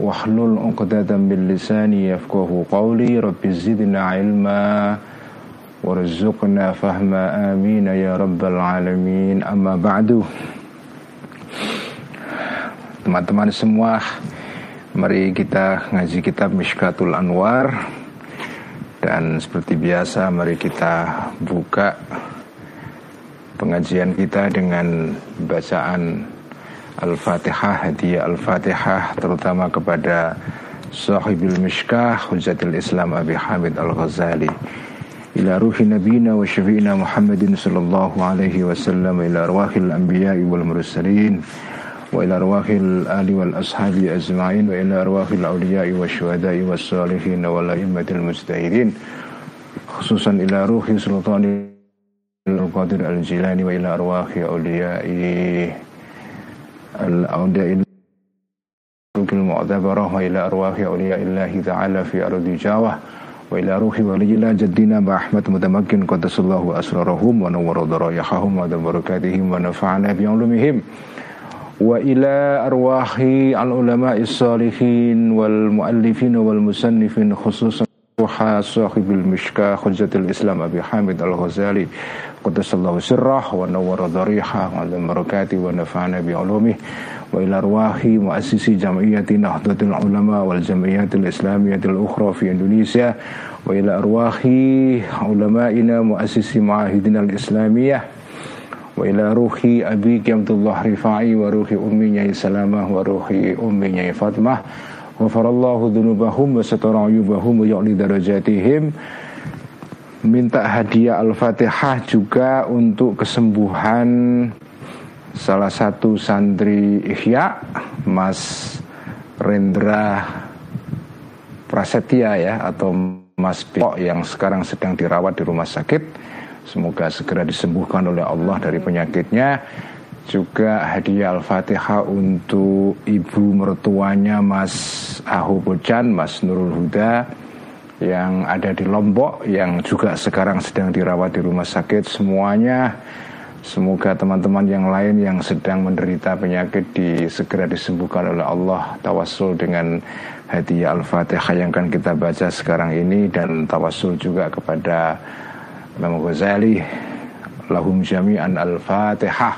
واحلل عقدة من لساني يفقه قولي رب زدنا علما وارزقنا فهما آمين يا رب العالمين أما بعد Teman-teman semua Mari kita ngaji kitab Mishkatul Anwar Dan seperti biasa mari kita buka pengajian kita dengan bacaan Al-Fatihah, hadiah Al-Fatihah terutama kepada Sahibul Mishkah Hujatil Islam Abi Hamid Al-Ghazali. Ila ruhi nabina wa syafi'ina Muhammadin sallallahu alaihi wasallam ila arwahil Anbiya' wal mursalin wa ila arwahil ali wal ashabi ajma'in wa ila arwahil awliya'i wa syuhada'i wa salihin wa la immatil mustahirin khususan ila ruhi sultani al-qadir al-jilani wa ila arwahi awliya'i الأولياء المعتبرة وإلى أرواح أولياء الله تعالى في أرض جاوة وإلى روح ولي الله جدنا بأحمد متمكن قدس الله أسرارهم ونور ضرائحهم ودم بركاتهم ونفعنا بعلومهم وإلى أرواح العلماء الصالحين والمؤلفين والمصنفين خصوصا صاحب المشكاة حجة الإسلام أبي حامد الغزالي قدس الله سره ونور ضريحه وعلى بركاته ونفعنا بعلومه وإلى أرواح مؤسسي جمعية نهضة العلماء والجمعيات الإسلامية الأخرى في إندونيسيا وإلى أرواح علمائنا مؤسسي معاهدنا الإسلامية وإلى روح أبيك عبد الله رفاعي وروح أمي سلامة وروح أمي فاطمة Ghafarallahu dhunubahum wa satara ayubahum wa darajatihim. Minta hadiah Al-Fatihah juga untuk kesembuhan salah satu santri Ihya Mas Rendra Prasetya ya atau Mas Piko yang sekarang sedang dirawat di rumah sakit. Semoga segera disembuhkan oleh Allah dari penyakitnya juga hadiah Al-Fatihah untuk ibu mertuanya Mas Ahu Bojan, Mas Nurul Huda yang ada di Lombok yang juga sekarang sedang dirawat di rumah sakit. Semuanya semoga teman-teman yang lain yang sedang menderita penyakit di, segera disembuhkan oleh Allah. Tawasul dengan hadiah Al-Fatihah yang akan kita baca sekarang ini. Dan tawasul juga kepada Imam Ghazali. Lahum jami'an Al-Fatihah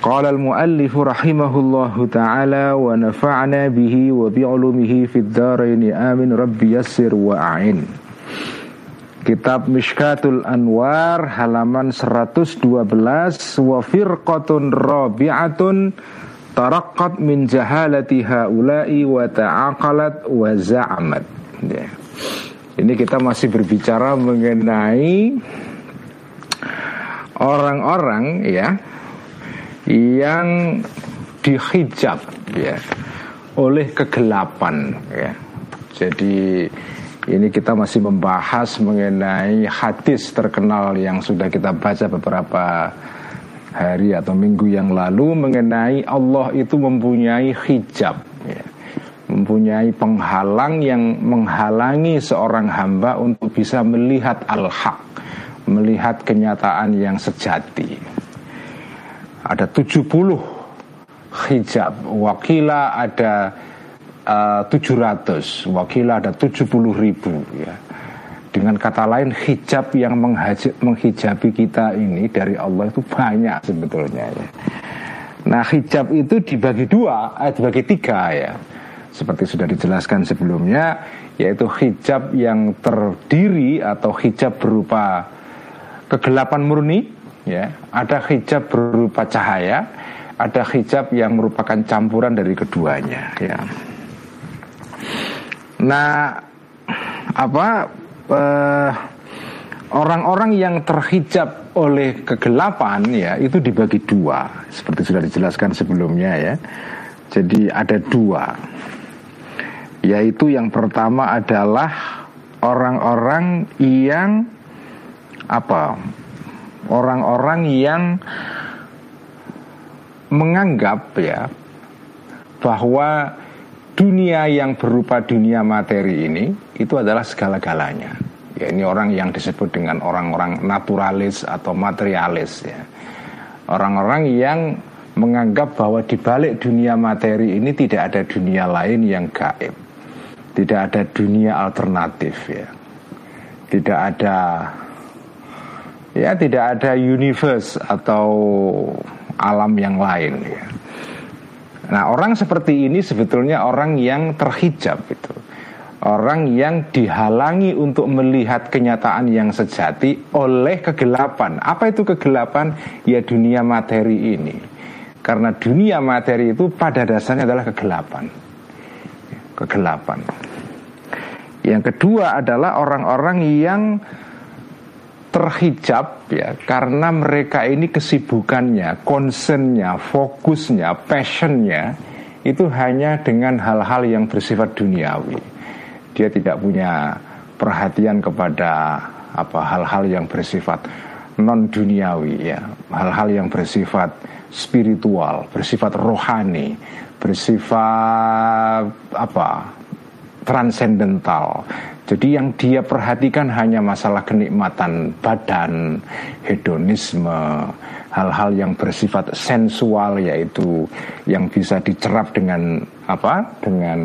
"قال المؤلف رحمه الله تعالى ونفعنا به وبعلمه في الدارين. آمن ربي يسر rabbi. Kitab Mishkatul Anwar halaman 112 wa firqatun rabi'atun taraqqat min jahalati haula'i wa ya. Ini kita masih berbicara mengenai orang-orang ya yang dihijab ya oleh kegelapan ya. Jadi ini kita masih membahas mengenai hadis terkenal yang sudah kita baca beberapa hari atau minggu yang lalu mengenai Allah itu mempunyai hijab ya. mempunyai penghalang yang menghalangi seorang hamba untuk bisa melihat al-haq melihat kenyataan yang sejati ada 70 hijab. Wakila ada uh, 700 wakila ada 70 ribu ya. Dengan kata lain hijab yang menghijabi kita ini dari Allah itu banyak sebetulnya ya. Nah hijab itu dibagi dua, eh, dibagi tiga ya. Seperti sudah dijelaskan sebelumnya Yaitu hijab yang terdiri atau hijab berupa kegelapan murni ya ada hijab berupa cahaya ada hijab yang merupakan campuran dari keduanya ya. Nah apa eh, orang-orang yang terhijab oleh kegelapan ya itu dibagi dua seperti sudah dijelaskan sebelumnya ya. Jadi ada dua yaitu yang pertama adalah orang-orang yang apa orang-orang yang menganggap ya bahwa dunia yang berupa dunia materi ini itu adalah segala-galanya. Ya, ini orang yang disebut dengan orang-orang naturalis atau materialis ya. Orang-orang yang menganggap bahwa di balik dunia materi ini tidak ada dunia lain yang gaib. Tidak ada dunia alternatif ya. Tidak ada ya tidak ada universe atau alam yang lain ya. Nah orang seperti ini sebetulnya orang yang terhijab itu Orang yang dihalangi untuk melihat kenyataan yang sejati oleh kegelapan. Apa itu kegelapan? Ya dunia materi ini. Karena dunia materi itu pada dasarnya adalah kegelapan. Kegelapan. Yang kedua adalah orang-orang yang terhijab ya karena mereka ini kesibukannya, concernnya, fokusnya, passionnya itu hanya dengan hal-hal yang bersifat duniawi. Dia tidak punya perhatian kepada apa hal-hal yang bersifat non duniawi ya, hal-hal yang bersifat spiritual, bersifat rohani, bersifat apa transcendental jadi yang dia perhatikan hanya masalah kenikmatan badan, hedonisme, hal-hal yang bersifat sensual yaitu yang bisa dicerap dengan apa? Dengan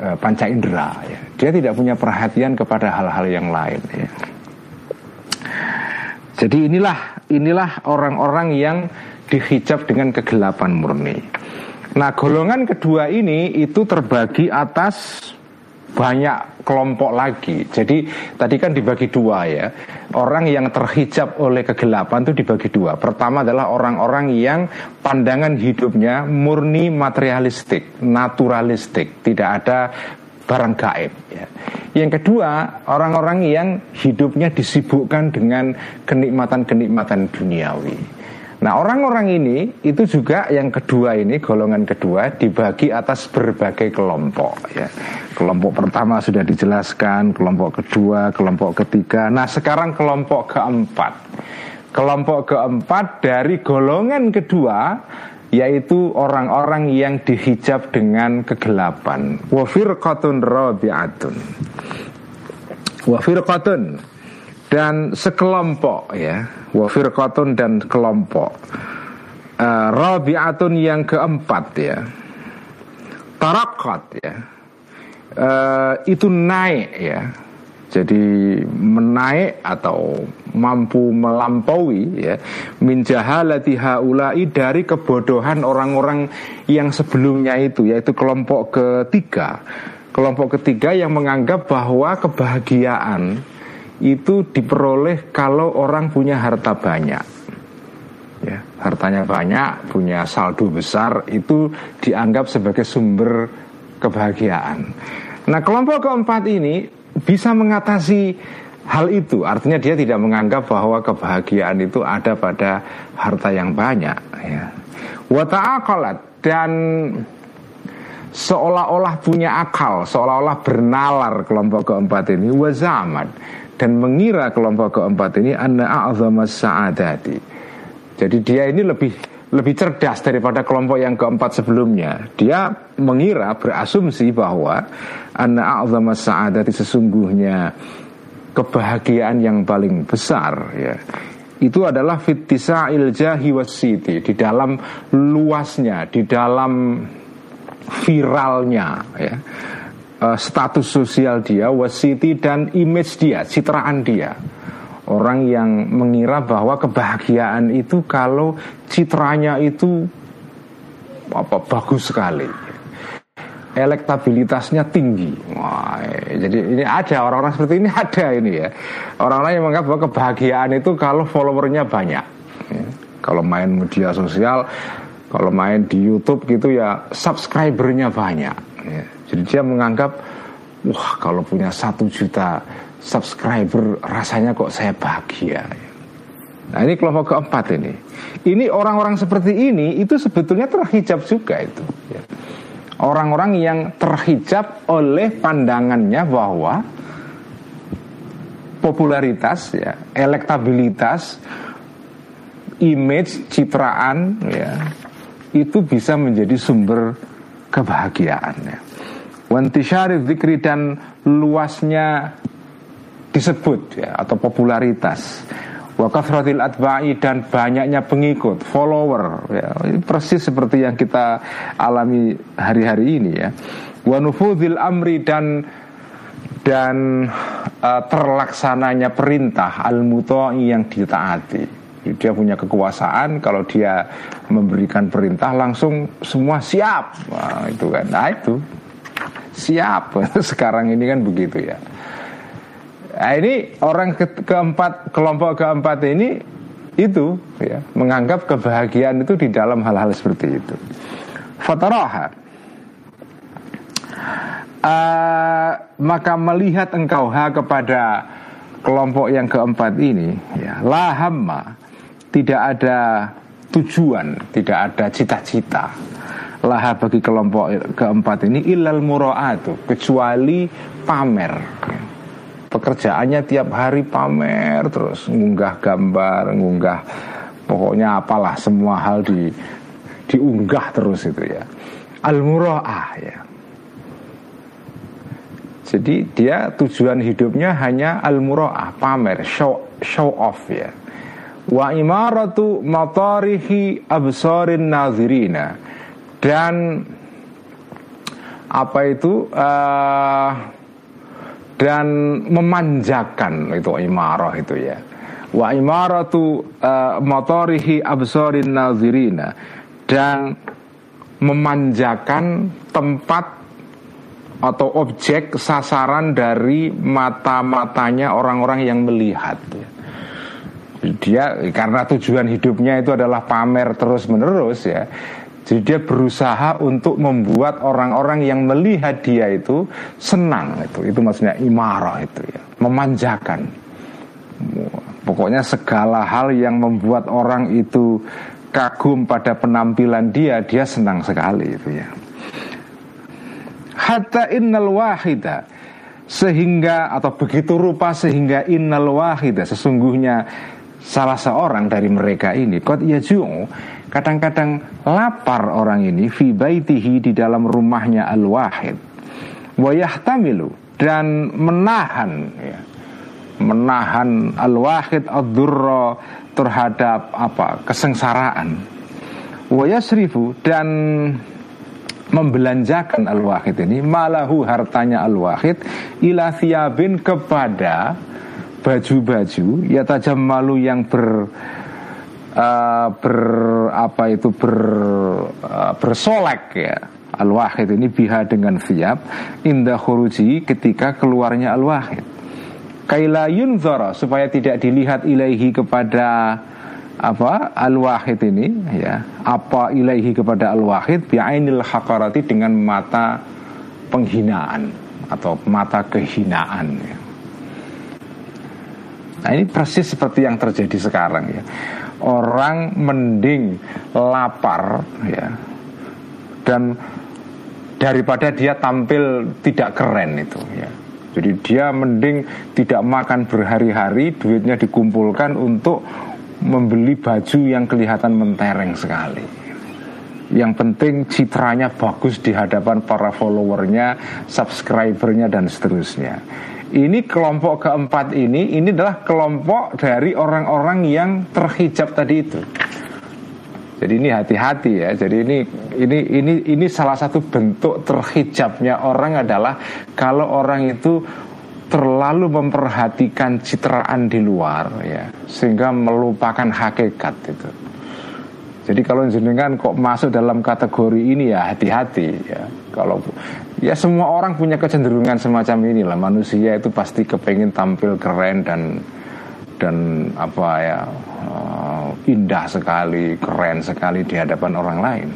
e, panca indera. Ya. Dia tidak punya perhatian kepada hal-hal yang lain. Ya. Jadi inilah inilah orang-orang yang dihijab dengan kegelapan murni. Nah golongan kedua ini itu terbagi atas banyak kelompok lagi. Jadi tadi kan dibagi dua ya. Orang yang terhijab oleh kegelapan itu dibagi dua. Pertama adalah orang-orang yang pandangan hidupnya murni materialistik, naturalistik, tidak ada barang gaib. Ya. Yang kedua, orang-orang yang hidupnya disibukkan dengan kenikmatan-kenikmatan duniawi. Nah orang-orang ini itu juga yang kedua ini golongan kedua dibagi atas berbagai kelompok ya. Kelompok pertama sudah dijelaskan, kelompok kedua, kelompok ketiga. Nah sekarang kelompok keempat. Kelompok keempat dari golongan kedua yaitu orang-orang yang dihijab dengan kegelapan. Wafirqatun rabi'atun. Wafirqatun dan sekelompok ya. Wafir dan kelompok. Uh, rabi'atun yang keempat ya. Tarakat ya. Uh, itu naik ya. Jadi menaik atau mampu melampaui ya min jahalati haulai dari kebodohan orang-orang yang sebelumnya itu yaitu kelompok ketiga. Kelompok ketiga yang menganggap bahwa kebahagiaan itu diperoleh kalau orang punya harta banyak. Ya, hartanya banyak, punya saldo besar itu dianggap sebagai sumber kebahagiaan. Nah, kelompok keempat ini bisa mengatasi hal itu. Artinya dia tidak menganggap bahwa kebahagiaan itu ada pada harta yang banyak, ya. Wa dan seolah-olah punya akal, seolah-olah bernalar kelompok keempat ini wazamat dan mengira kelompok keempat ini anna a'zamas sa'adati. Jadi dia ini lebih lebih cerdas daripada kelompok yang keempat sebelumnya. Dia mengira berasumsi bahwa anna a'zamas sa'adati sesungguhnya kebahagiaan yang paling besar ya. Itu adalah fitisa'il jahi wasiti di dalam luasnya, di dalam viralnya ya uh, status sosial dia, wasiti dan image dia, citraan dia. Orang yang mengira bahwa kebahagiaan itu kalau citranya itu apa bagus sekali. elektabilitasnya tinggi. Wah, jadi ini ada orang-orang seperti ini ada ini ya. Orang-orang yang menganggap bahwa kebahagiaan itu kalau followernya banyak. Ya. Kalau main media sosial, kalau main di YouTube gitu ya subscribernya banyak. Ya. Jadi dia menganggap wah kalau punya satu juta subscriber rasanya kok saya bahagia. Nah ini kelompok keempat ini. Ini orang-orang seperti ini itu sebetulnya terhijab juga itu. Ya orang-orang yang terhijab oleh pandangannya bahwa popularitas ya, elektabilitas, image, citraan ya, itu bisa menjadi sumber kebahagiaan ya. Wantisyari zikri dan luasnya disebut ya atau popularitas. Wakafratil atba'i dan banyaknya pengikut, follower ya, Persis seperti yang kita alami hari-hari ini ya. Wanufudil amri dan dan uh, terlaksananya perintah al mutai yang ditaati dia punya kekuasaan kalau dia memberikan perintah langsung semua siap. Nah, itu kan. Nah itu. Siap. Sekarang ini kan begitu ya. Nah, ini orang ke keempat kelompok keempat ini itu ya, menganggap kebahagiaan itu di dalam hal-hal seperti itu. Fataraha. Uh, maka melihat engkau ha kepada kelompok yang keempat ini ya lahamma tidak ada tujuan tidak ada cita-cita. Laha bagi kelompok keempat ini ilal muraatu kecuali pamer. Ya pekerjaannya tiap hari pamer terus ngunggah gambar ngunggah pokoknya apalah semua hal di diunggah terus itu ya. Al muraah ya. Jadi dia tujuan hidupnya hanya al muraah pamer show show off ya wa imaratu matarihi absarin nazirina. Dan apa itu? Uh, dan memanjakan itu imarah itu ya. Wa imaratu uh, motorihi absorin nazirina. Dan memanjakan tempat atau objek sasaran dari mata-matanya orang-orang yang melihat ya. Dia karena tujuan hidupnya itu adalah pamer terus menerus ya jadi dia berusaha untuk membuat orang-orang yang melihat dia itu senang itu. Itu maksudnya imarah itu ya, memanjakan. Pokoknya segala hal yang membuat orang itu kagum pada penampilan dia, dia senang sekali itu ya. Hatta innal wahida sehingga atau begitu rupa sehingga innal wahida sesungguhnya salah seorang dari mereka ini kot yajung Kadang-kadang lapar orang ini fi baitihi di dalam rumahnya al-wahid. Wa yahtamilu dan menahan ya, menahan al-wahid ad terhadap apa? kesengsaraan. Wa yasrifu dan membelanjakan al-wahid ini malahu hartanya al-wahid ila thiyabin kepada baju-baju ya tajam malu yang ber uh, ber apa itu ber uh, bersolek ya. Al wahid ini biha dengan siap indah khuruji ketika keluarnya al wahid kaila yunzara supaya tidak dilihat ilaihi kepada apa al wahid ini ya. Apa ilaihi kepada al wahid biainil hakarati dengan mata penghinaan atau mata kehinaan ya. Nah ini persis seperti yang terjadi sekarang ya orang mending lapar ya dan daripada dia tampil tidak keren itu ya. Jadi dia mending tidak makan berhari-hari, duitnya dikumpulkan untuk membeli baju yang kelihatan mentereng sekali. Yang penting citranya bagus di hadapan para followernya, subscribernya dan seterusnya. Ini kelompok keempat ini ini adalah kelompok dari orang-orang yang terhijab tadi itu. Jadi ini hati-hati ya. Jadi ini ini ini ini salah satu bentuk terhijabnya orang adalah kalau orang itu terlalu memperhatikan citraan di luar ya sehingga melupakan hakikat itu. Jadi kalau jenengan kok masuk dalam kategori ini ya hati-hati ya. Kalau ya semua orang punya kecenderungan semacam inilah manusia itu pasti kepengen tampil keren dan dan apa ya uh, indah sekali, keren sekali di hadapan orang lain.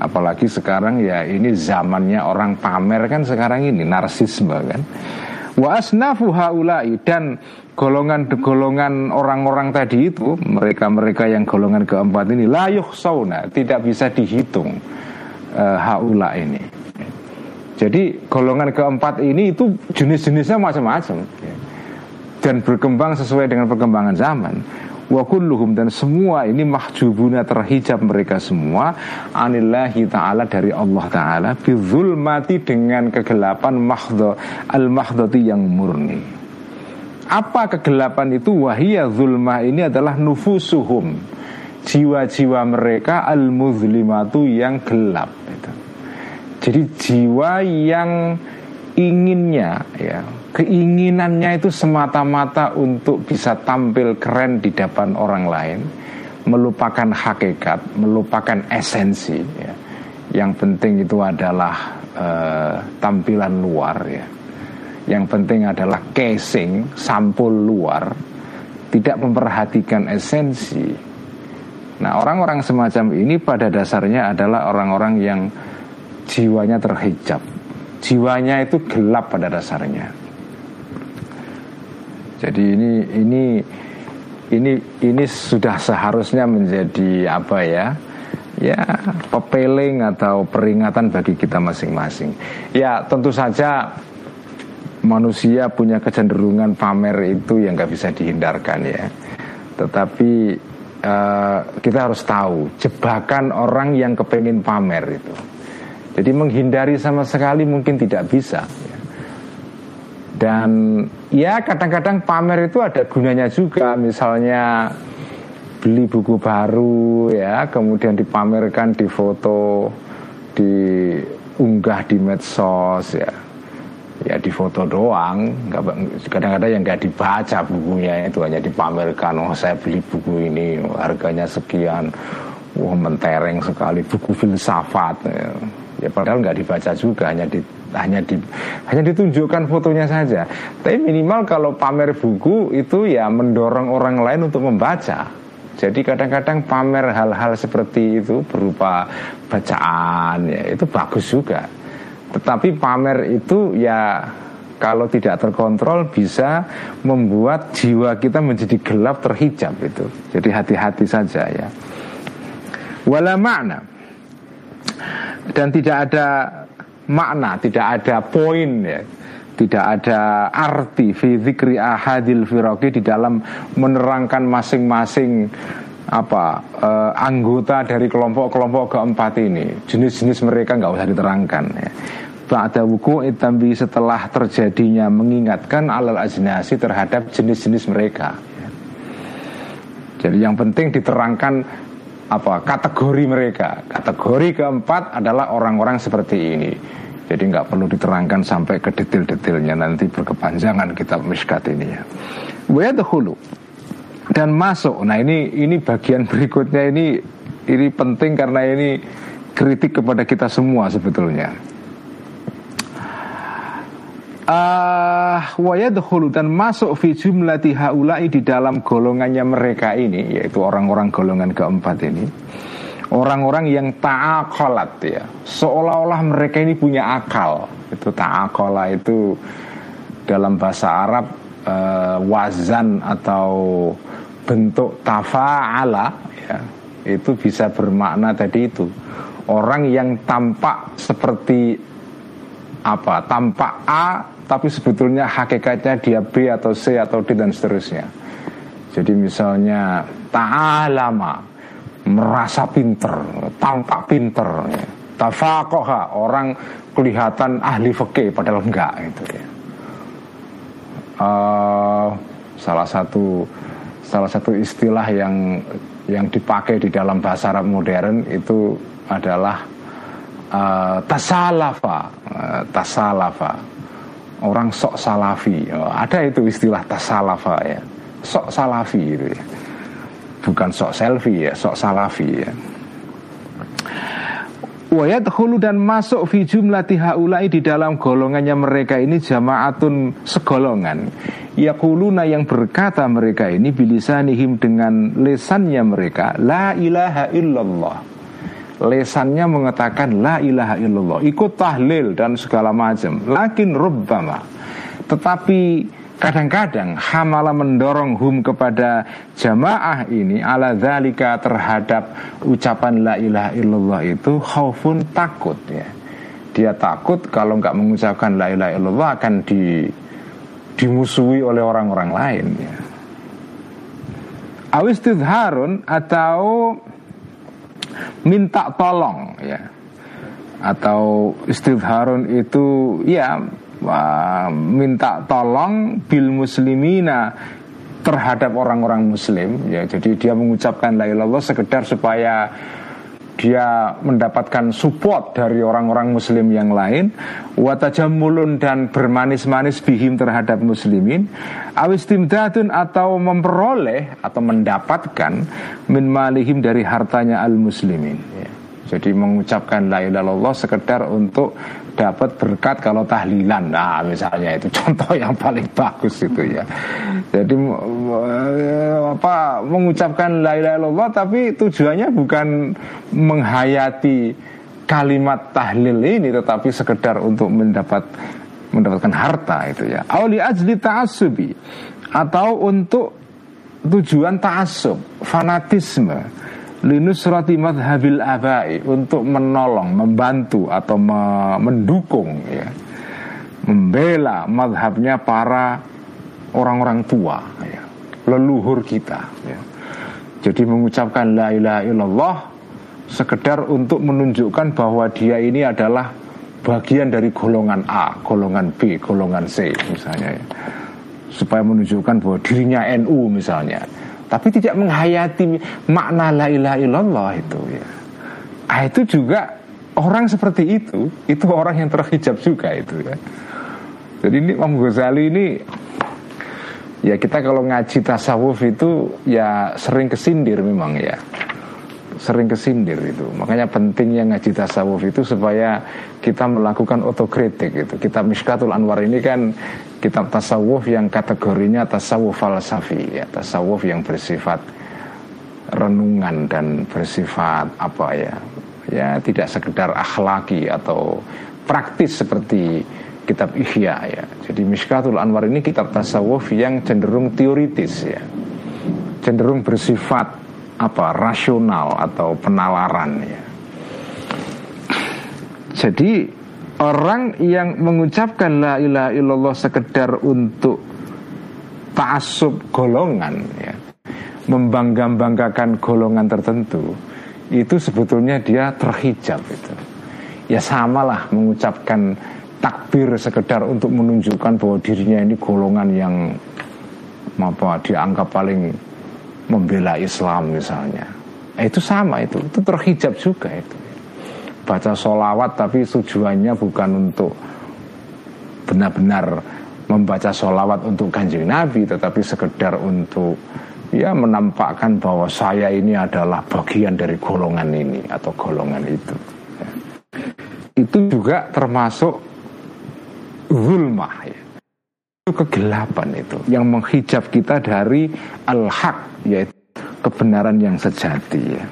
Apalagi sekarang ya ini zamannya orang pamer kan sekarang ini narsisme kan. Wa asnafu haula'i dan golongan-golongan orang-orang tadi itu mereka-mereka yang golongan keempat ini layuh sauna tidak bisa dihitung uh, haula ini. Jadi golongan keempat ini itu jenis-jenisnya macam-macam. Dan berkembang sesuai dengan perkembangan zaman. Wa kulluhum dan semua ini mahjubuna terhijab mereka semua anillahi taala dari Allah taala bizulmati dengan kegelapan mahdha al mahdhati yang murni apa kegelapan itu? Wahia zulmah ini adalah nufusuhum Jiwa-jiwa mereka al-muzlimatu yang gelap itu. Jadi jiwa yang inginnya ya Keinginannya itu semata-mata untuk bisa tampil keren di depan orang lain Melupakan hakikat, melupakan esensi ya. Yang penting itu adalah uh, tampilan luar ya yang penting adalah casing, sampul luar, tidak memperhatikan esensi. Nah, orang-orang semacam ini pada dasarnya adalah orang-orang yang jiwanya terhijab. Jiwanya itu gelap pada dasarnya. Jadi ini ini ini ini sudah seharusnya menjadi apa ya? Ya, pepeling atau peringatan bagi kita masing-masing. Ya, tentu saja manusia punya kecenderungan pamer itu yang nggak bisa dihindarkan ya. Tetapi uh, kita harus tahu jebakan orang yang kepengen pamer itu. Jadi menghindari sama sekali mungkin tidak bisa. Dan ya kadang-kadang pamer itu ada gunanya juga, misalnya beli buku baru ya, kemudian dipamerkan di foto, diunggah di medsos ya ya di foto doang. Kadang-kadang yang nggak dibaca bukunya itu hanya dipamerkan oh saya beli buku ini harganya sekian. Wah mentereng sekali. Buku filsafat ya, ya padahal nggak dibaca juga hanya di hanya di hanya ditunjukkan fotonya saja. Tapi minimal kalau pamer buku itu ya mendorong orang lain untuk membaca. Jadi kadang-kadang pamer hal-hal seperti itu berupa bacaan ya itu bagus juga tetapi pamer itu ya kalau tidak terkontrol bisa membuat jiwa kita menjadi gelap terhijab itu. Jadi hati-hati saja ya. Wala makna dan tidak ada makna, tidak ada poin ya. Tidak ada arti fi zikri ahadil firaqi di dalam menerangkan masing-masing apa uh, anggota dari kelompok-kelompok keempat ini jenis-jenis mereka nggak usah diterangkan ya. Ba'da wuku itambi setelah terjadinya mengingatkan alal ajnasi terhadap jenis-jenis mereka. Jadi yang penting diterangkan apa kategori mereka. Kategori keempat adalah orang-orang seperti ini. Jadi nggak perlu diterangkan sampai ke detail-detailnya nanti berkepanjangan kitab miskat ini ya. hulu dan masuk. Nah ini ini bagian berikutnya. Ini ini penting karena ini kritik kepada kita semua sebetulnya. Uh, wayadkhulu dan masuk fi jumlati haula'i di dalam golongannya mereka ini yaitu orang-orang golongan keempat ini. Orang-orang yang ta'aqalat ya. Seolah-olah mereka ini punya akal. Itu ta'aqala itu dalam bahasa Arab uh, wazan atau bentuk tafa'ala ya itu bisa bermakna tadi itu orang yang tampak seperti apa tampak A tapi sebetulnya hakikatnya dia B atau C atau D dan seterusnya. Jadi misalnya ta'alama merasa pinter, tampak pinter, ya. tafakoha orang kelihatan ahli fikih padahal enggak itu ya. Uh, salah satu salah satu istilah yang yang dipakai di dalam bahasa Arab modern itu adalah uh, tasalafa, uh, tasalafa orang sok salafi. Oh, ada itu istilah tasalafa ya. Sok salafi itu ya. bukan sok selfie ya, sok salafi ya. Wayat hulu dan masuk fi jumlah di dalam golongannya mereka ini jamaatun segolongan. Yakuluna yang berkata mereka ini bilisanihim dengan lesannya mereka la ilaha illallah. Lesannya mengatakan la ilaha illallah, ikut tahlil dan segala macam. Lakin rubbama. Tetapi Kadang-kadang hamala mendorong hum kepada jamaah ini ala zalika terhadap ucapan la ilaha illallah itu khaufun takut ya. Dia takut kalau nggak mengucapkan la ilaha illallah akan di dimusuhi oleh orang-orang lain ya. Awistidharun atau minta tolong ya atau istidharun itu ya minta tolong bil muslimina terhadap orang-orang muslim. Ya jadi dia mengucapkan la ilallah sekedar supaya dia mendapatkan support dari orang-orang muslim yang lain. Watajamulun dan bermanis-manis bihim terhadap muslimin. Awistimdadun atau memperoleh atau mendapatkan min malihim dari hartanya al muslimin ya. jadi mengucapkan la ilallah sekedar untuk dapat berkat kalau tahlilan. Nah misalnya itu contoh yang paling bagus itu ya. Jadi apa mengucapkan la ilaha illallah tapi tujuannya bukan menghayati kalimat tahlil ini tetapi sekedar untuk mendapat mendapatkan harta itu ya. Awli ajli ta'assubi atau untuk tujuan ta'assub fanatisme linusrati madhabil abai untuk menolong, membantu atau me mendukung ya. Membela madhabnya para orang-orang tua ya. Leluhur kita ya. Jadi mengucapkan la ilaha illallah sekedar untuk menunjukkan bahwa dia ini adalah bagian dari golongan A, golongan B, golongan C misalnya ya. Supaya menunjukkan bahwa dirinya NU misalnya tapi tidak menghayati makna la ilaha illallah itu ya. Ah, itu juga orang seperti itu, itu orang yang terhijab juga itu ya. Jadi ini Imam Ghazali ini ya kita kalau ngaji tasawuf itu ya sering kesindir memang ya sering kesindir itu. Makanya pentingnya ngaji tasawuf itu supaya kita melakukan otokritik itu. Kitab Mishkatul Anwar ini kan kitab tasawuf yang kategorinya tasawuf falsafi ya, tasawuf yang bersifat renungan dan bersifat apa ya? Ya tidak sekedar akhlaki atau praktis seperti kitab Ihya ya. Jadi Mishkatul Anwar ini kitab tasawuf yang cenderung teoritis ya. Cenderung bersifat apa rasional atau penalaran ya. Jadi orang yang mengucapkan la ilaha illallah sekedar untuk ta'assub golongan ya, membangga-banggakan golongan tertentu itu sebetulnya dia terhijab itu. Ya samalah mengucapkan takbir sekedar untuk menunjukkan bahwa dirinya ini golongan yang apa dianggap paling membela Islam misalnya eh, itu sama itu itu terhijab juga itu baca solawat tapi tujuannya bukan untuk benar-benar membaca solawat untuk kanjeng Nabi tetapi sekedar untuk ya menampakkan bahwa saya ini adalah bagian dari golongan ini atau golongan itu itu juga termasuk zulmah ya itu kegelapan itu yang menghijab kita dari al-haq yaitu kebenaran yang sejati ya.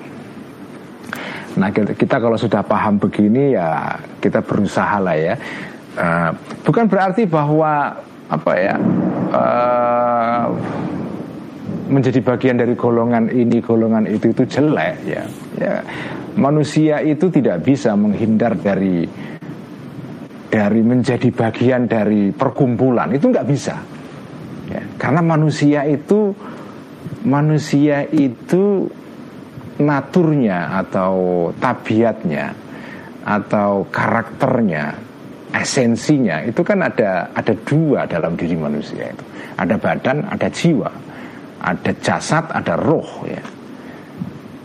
Nah kita kalau sudah paham begini ya kita berusaha lah ya. Uh, bukan berarti bahwa apa ya uh, menjadi bagian dari golongan ini golongan itu itu jelek ya. ya. Manusia itu tidak bisa menghindar dari dari menjadi bagian dari perkumpulan itu nggak bisa ya, karena manusia itu manusia itu naturnya atau tabiatnya atau karakternya esensinya itu kan ada ada dua dalam diri manusia itu. Ada badan ada jiwa. Ada jasad ada roh ya.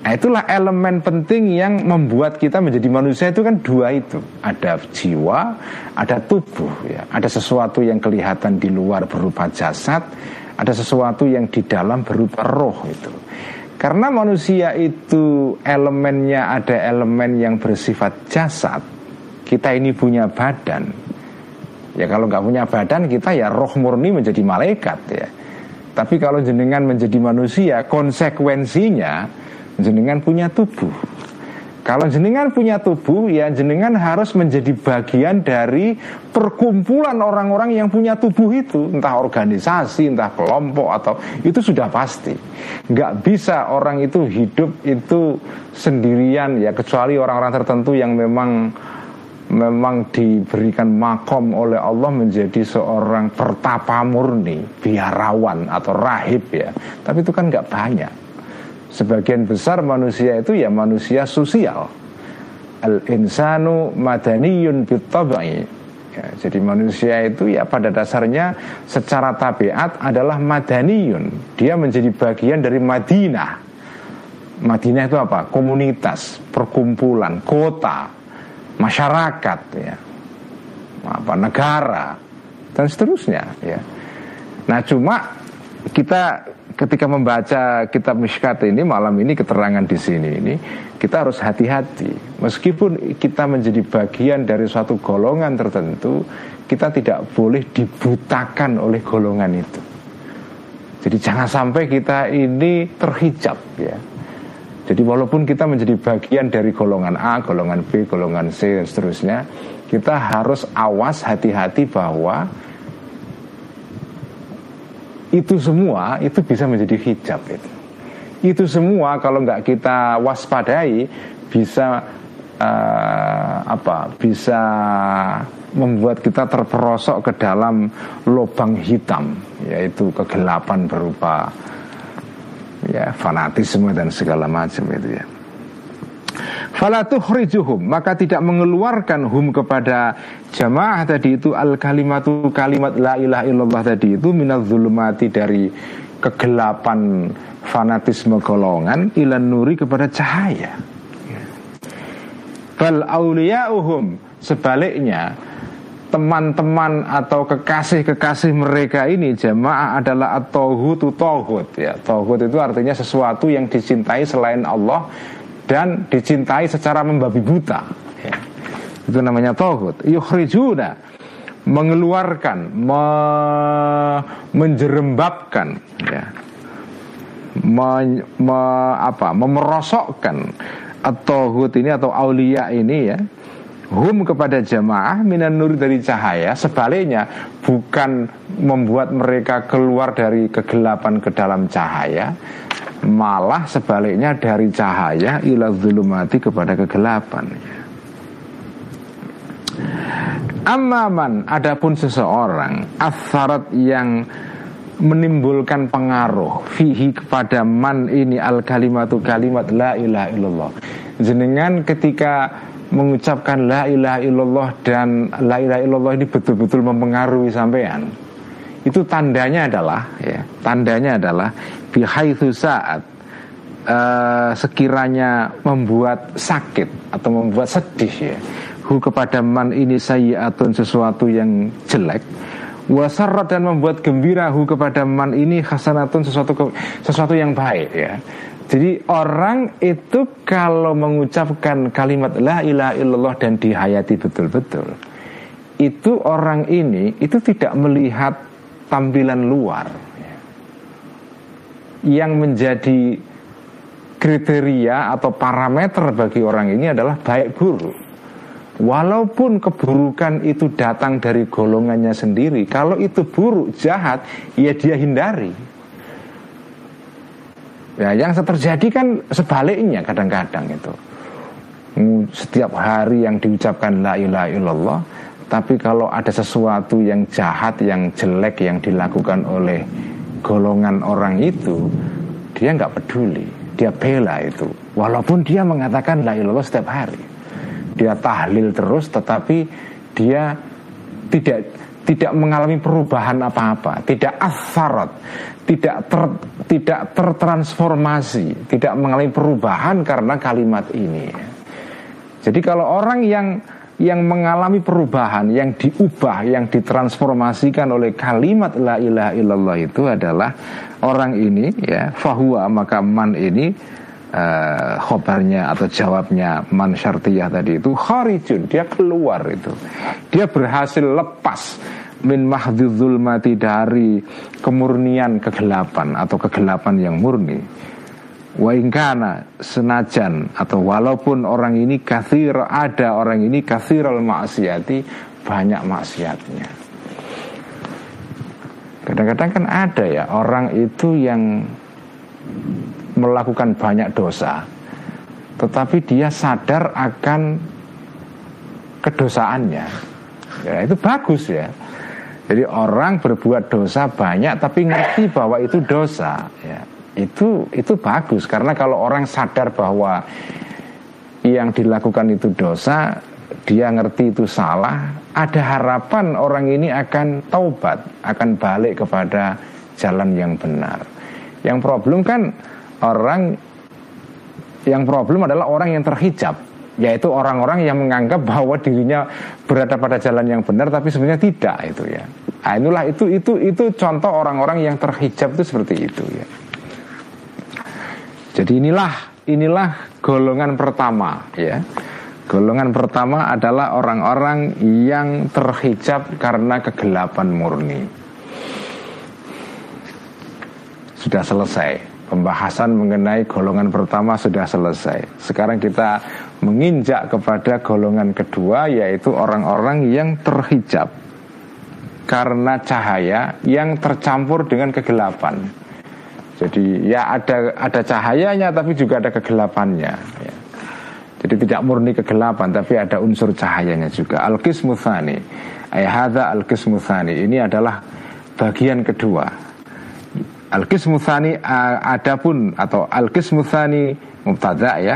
Nah itulah elemen penting yang membuat kita menjadi manusia itu kan dua itu. Ada jiwa, ada tubuh ya. Ada sesuatu yang kelihatan di luar berupa jasad Ada sesuatu yang di dalam berupa roh itu Karena manusia itu elemennya ada elemen yang bersifat jasad Kita ini punya badan. Ya kalau nggak punya badan kita ya roh murni menjadi malaikat ya. Tapi kalau jenengan menjadi manusia konsekuensinya jenengan punya tubuh kalau jenengan punya tubuh, ya jenengan harus menjadi bagian dari perkumpulan orang-orang yang punya tubuh itu, entah organisasi, entah kelompok atau itu sudah pasti. Nggak bisa orang itu hidup itu sendirian ya, kecuali orang-orang tertentu yang memang memang diberikan makom oleh Allah menjadi seorang pertapa murni, biarawan atau rahib ya. Tapi itu kan nggak banyak. Sebagian besar manusia itu ya manusia sosial. Al insanu madaniyun bitabai. Ya, jadi manusia itu ya pada dasarnya secara tabiat adalah madaniyun. Dia menjadi bagian dari Madinah. Madinah itu apa? Komunitas, perkumpulan, kota, masyarakat ya. Apa negara dan seterusnya ya. Nah, cuma kita ketika membaca kitab Mishkat ini malam ini keterangan di sini ini kita harus hati-hati. Meskipun kita menjadi bagian dari suatu golongan tertentu kita tidak boleh dibutakan oleh golongan itu. Jadi jangan sampai kita ini terhijab ya. Jadi walaupun kita menjadi bagian dari golongan A, golongan B, golongan C dan seterusnya kita harus awas hati-hati bahwa itu semua itu bisa menjadi hijab itu. Itu semua kalau nggak kita waspadai bisa uh, apa? Bisa membuat kita terperosok ke dalam lubang hitam, yaitu kegelapan berupa ya fanatisme dan segala macam itu ya. Falatuhrijuhum maka tidak mengeluarkan hum kepada jamaah tadi itu al kalimatu kalimat la ilaha illallah tadi itu minal zulumati dari kegelapan fanatisme golongan ilan nuri kepada cahaya. Bal auliya'uhum sebaliknya teman-teman atau kekasih-kekasih mereka ini jamaah adalah at-tauhutu tauhud ya. Tauhud itu artinya sesuatu yang dicintai selain Allah dan dicintai secara membabi buta. Ya. Itu namanya tauhid. Yukhrijuna mengeluarkan, me, menjerembabkan, ya, me, me, apa, memerosokkan atau ini atau aulia ini ya hum kepada jamaah minan nur dari cahaya sebaliknya bukan membuat mereka keluar dari kegelapan ke dalam cahaya malah sebaliknya dari cahaya ila zulumati kepada kegelapan. Amaman adapun seseorang asarat yang menimbulkan pengaruh fihi kepada man ini al kalimatu kalimat la ilaha illallah. Jenengan ketika mengucapkan la ilaha illallah dan la ilaha illallah ini betul-betul mempengaruhi sampean itu tandanya adalah ya tandanya adalah bihaitsu saat uh, sekiranya membuat sakit atau membuat sedih ya. Hu kepada man ini sayyiatun sesuatu yang jelek. Wasarat dan membuat gembira hu kepada man ini hasanatun sesuatu sesuatu yang baik ya. Jadi orang itu kalau mengucapkan kalimat la ilaha illallah dan dihayati betul-betul itu orang ini itu tidak melihat tampilan luar yang menjadi kriteria atau parameter bagi orang ini adalah baik buruk. Walaupun keburukan itu datang dari golongannya sendiri, kalau itu buruk, jahat, ya dia hindari. Ya, yang terjadi kan sebaliknya kadang-kadang itu. Setiap hari yang diucapkan la ilaha illallah, tapi kalau ada sesuatu yang jahat, yang jelek yang dilakukan oleh golongan orang itu, dia nggak peduli, dia bela itu. Walaupun dia mengatakan la ilallah setiap hari, dia tahlil terus, tetapi dia tidak tidak mengalami perubahan apa-apa, tidak asarat, tidak ter, tidak tertransformasi, tidak mengalami perubahan karena kalimat ini. Jadi kalau orang yang yang mengalami perubahan, yang diubah, yang ditransformasikan oleh kalimat la ilaha illallah itu adalah orang ini ya fahuwa maka man ini uh, khobarnya atau jawabnya man syartiyah tadi itu kharijun dia keluar itu. Dia berhasil lepas min mahdzul mati dari kemurnian kegelapan atau kegelapan yang murni Wa ingkana senajan atau walaupun orang ini kathir ada orang ini al maksiati banyak maksiatnya. Kadang-kadang kan ada ya orang itu yang melakukan banyak dosa, tetapi dia sadar akan kedosaannya. Ya, itu bagus ya. Jadi orang berbuat dosa banyak tapi ngerti bahwa itu dosa. Ya itu itu bagus. Karena kalau orang sadar bahwa yang dilakukan itu dosa dia ngerti itu salah ada harapan orang ini akan taubat akan balik kepada jalan yang benar. Yang problem kan orang yang problem adalah orang yang terhijab yaitu orang-orang yang menganggap bahwa dirinya berada pada jalan yang benar tapi sebenarnya tidak itu ya. Nah, inilah itu itu itu contoh orang-orang yang terhijab itu seperti itu ya jadi inilah inilah golongan pertama ya. Golongan pertama adalah orang-orang yang terhijab karena kegelapan murni. Sudah selesai. Pembahasan mengenai golongan pertama sudah selesai. Sekarang kita menginjak kepada golongan kedua yaitu orang-orang yang terhijab karena cahaya yang tercampur dengan kegelapan. Jadi ya ada ada cahayanya tapi juga ada kegelapannya. Ya. Jadi tidak murni kegelapan tapi ada unsur cahayanya juga. Al-Qismuthani Ayahada Al-Qismuthani Ini adalah bagian kedua Al-Qismuthani Adapun atau Al-Qismuthani Mubtada ya